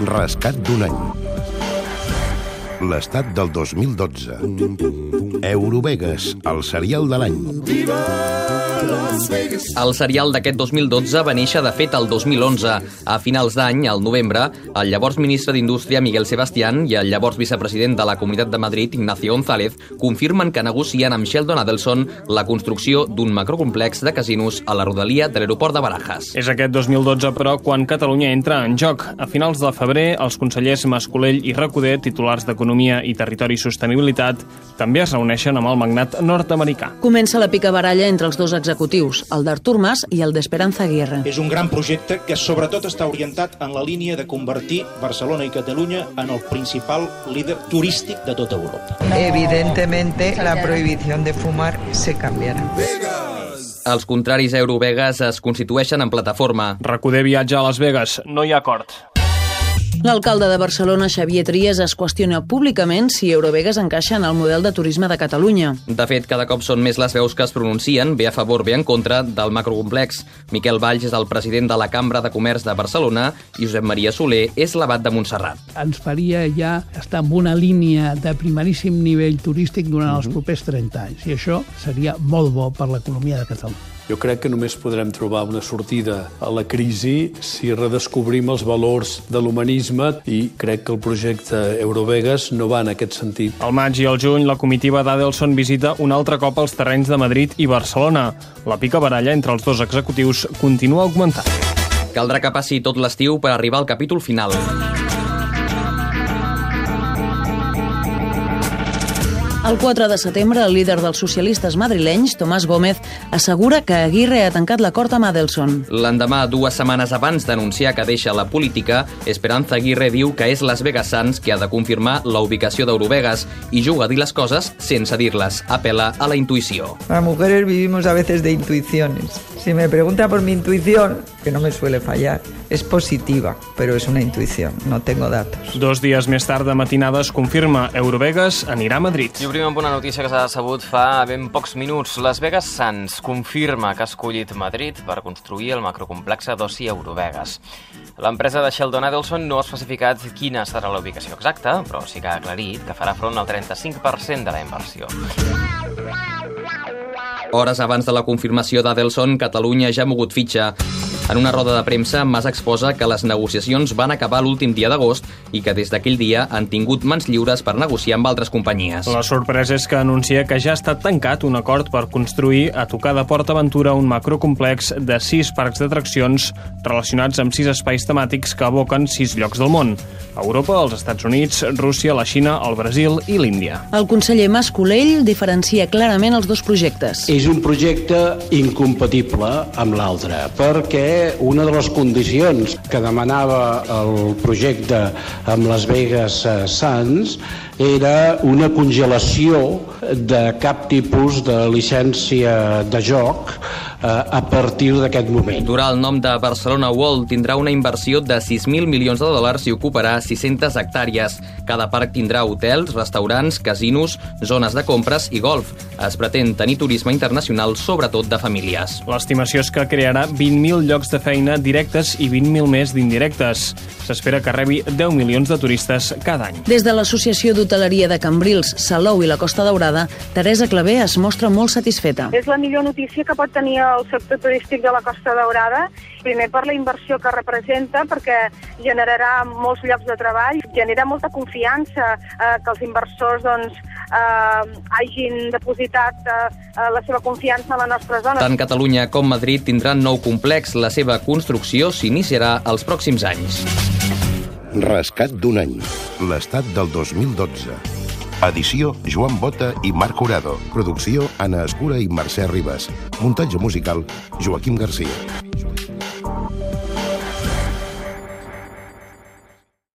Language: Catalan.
Rescat d'un any. L'estat del 2012. Eurovegas, el serial de l'any. El serial d'aquest 2012 va néixer, de fet, el 2011. A finals d'any, al novembre, el llavors ministre d'Indústria, Miguel Sebastián, i el llavors vicepresident de la Comunitat de Madrid, Ignacio González, confirmen que negocien amb Sheldon Adelson la construcció d'un macrocomplex de casinos a la rodalia de l'aeroport de Barajas. És aquest 2012, però, quan Catalunya entra en joc. A finals de febrer, els consellers Mascolell i Recoder, titulars d'Economia i Territori i Sostenibilitat, també es reuneixen amb el magnat nord-americà. Comença la picabaralla entre els dos executius, el d'Artur Mas i el d'Esperanza Aguirre. És un gran projecte que sobretot està orientat en la línia de convertir Barcelona i Catalunya en el principal líder turístic de tota Europa. Evidentemente la prohibición de fumar se cambiará. Els contraris a Eurovegas es constitueixen en plataforma. Recoder viatge a Las Vegas. No hi ha acord. L'alcalde de Barcelona, Xavier Trias, es qüestiona públicament si Eurovegas encaixa en el model de turisme de Catalunya. De fet, cada cop són més les veus que es pronuncien, bé a favor, bé en contra, del macrocomplex. Miquel Valls és el president de la Cambra de Comerç de Barcelona i Josep Maria Soler és l'abat de Montserrat. Ens faria ja estar en una línia de primeríssim nivell turístic durant els propers 30 anys, i això seria molt bo per l'economia de Catalunya. Jo crec que només podrem trobar una sortida a la crisi si redescobrim els valors de l'humanisme i crec que el projecte Eurovegas no va en aquest sentit. Al maig i al juny, la comitiva d'Adelson visita un altre cop els terrenys de Madrid i Barcelona. La pica baralla entre els dos executius continua augmentant. Caldrà que passi tot l'estiu per arribar al capítol final. El 4 de setembre, el líder dels socialistes madrilenys, Tomàs Gómez, assegura que Aguirre ha tancat l'acord amb Adelson. L'endemà, dues setmanes abans d'anunciar que deixa la política, Esperanza Aguirre diu que és Las Vegas Sands qui ha de confirmar la ubicació d'Eurovegas i juga a dir les coses sense dir-les. Apela a la intuïció. Las mujeres vivimos a veces de intuiciones. Si me pregunta por mi intuición, que no me suele fallar, es positiva, pero es una intuición, no tengo datos. Dos dies més tard de matinada es confirma Eurovegas anirà a Madrid. I obrim amb una notícia que s'ha sabut fa ben pocs minuts. Las Vegas Sands confirma que ha escollit Madrid per construir el macrocomplex d'oci Eurovegas. L'empresa de Sheldon Adelson no ha especificat quina serà la ubicació exacta, però sí que ha aclarit que farà front al 35% de la inversió. Hores abans de la confirmació d'Adelson, Catalunya ja ha mogut fitxa. En una roda de premsa, Mas exposa que les negociacions van acabar l'últim dia d'agost i que des d'aquell dia han tingut mans lliures per negociar amb altres companyies. La sorpresa és que anuncia que ja ha estat tancat un acord per construir a tocar de Port Aventura un macrocomplex de sis parcs d'atraccions relacionats amb sis espais temàtics que aboquen sis llocs del món. Europa, els Estats Units, Rússia, la Xina, el Brasil i l'Índia. El conseller Mas Colell diferencia clarament els dos projectes. És un projecte incompatible amb l'altre, perquè una de les condicions que demanava el projecte amb Las Vegas eh, Sands era una congelació de cap tipus de llicència de joc a partir d'aquest moment. Durà el nom de Barcelona World tindrà una inversió de 6.000 milions de dòlars i ocuparà 600 hectàrees. Cada parc tindrà hotels, restaurants, casinos, zones de compres i golf. Es pretén tenir turisme internacional, sobretot de famílies. L'estimació és que crearà 20.000 llocs de feina directes i 20.000 més d'indirectes. S'espera que rebi 10 milions de turistes cada any. Des de l'Associació d'Hoteleria de Cambrils, Salou i la Costa Daurada, Teresa Clavé es mostra molt satisfeta. És la millor notícia que pot tenir el sector turístic de la Costa Daurada, primer per la inversió que representa, perquè generarà molts llocs de treball, genera molta confiança eh, que els inversors doncs, eh, hagin depositat eh, la seva confiança en la nostra zona. Tant Catalunya com Madrid tindran nou complex. La seva construcció s'iniciarà els pròxims anys. Rescat d'un any. L'estat del 2012. Edició Joan Bota i Marc Urado. Producció Anna Escura i Mercè Ribas. Muntatge musical Joaquim Garcia.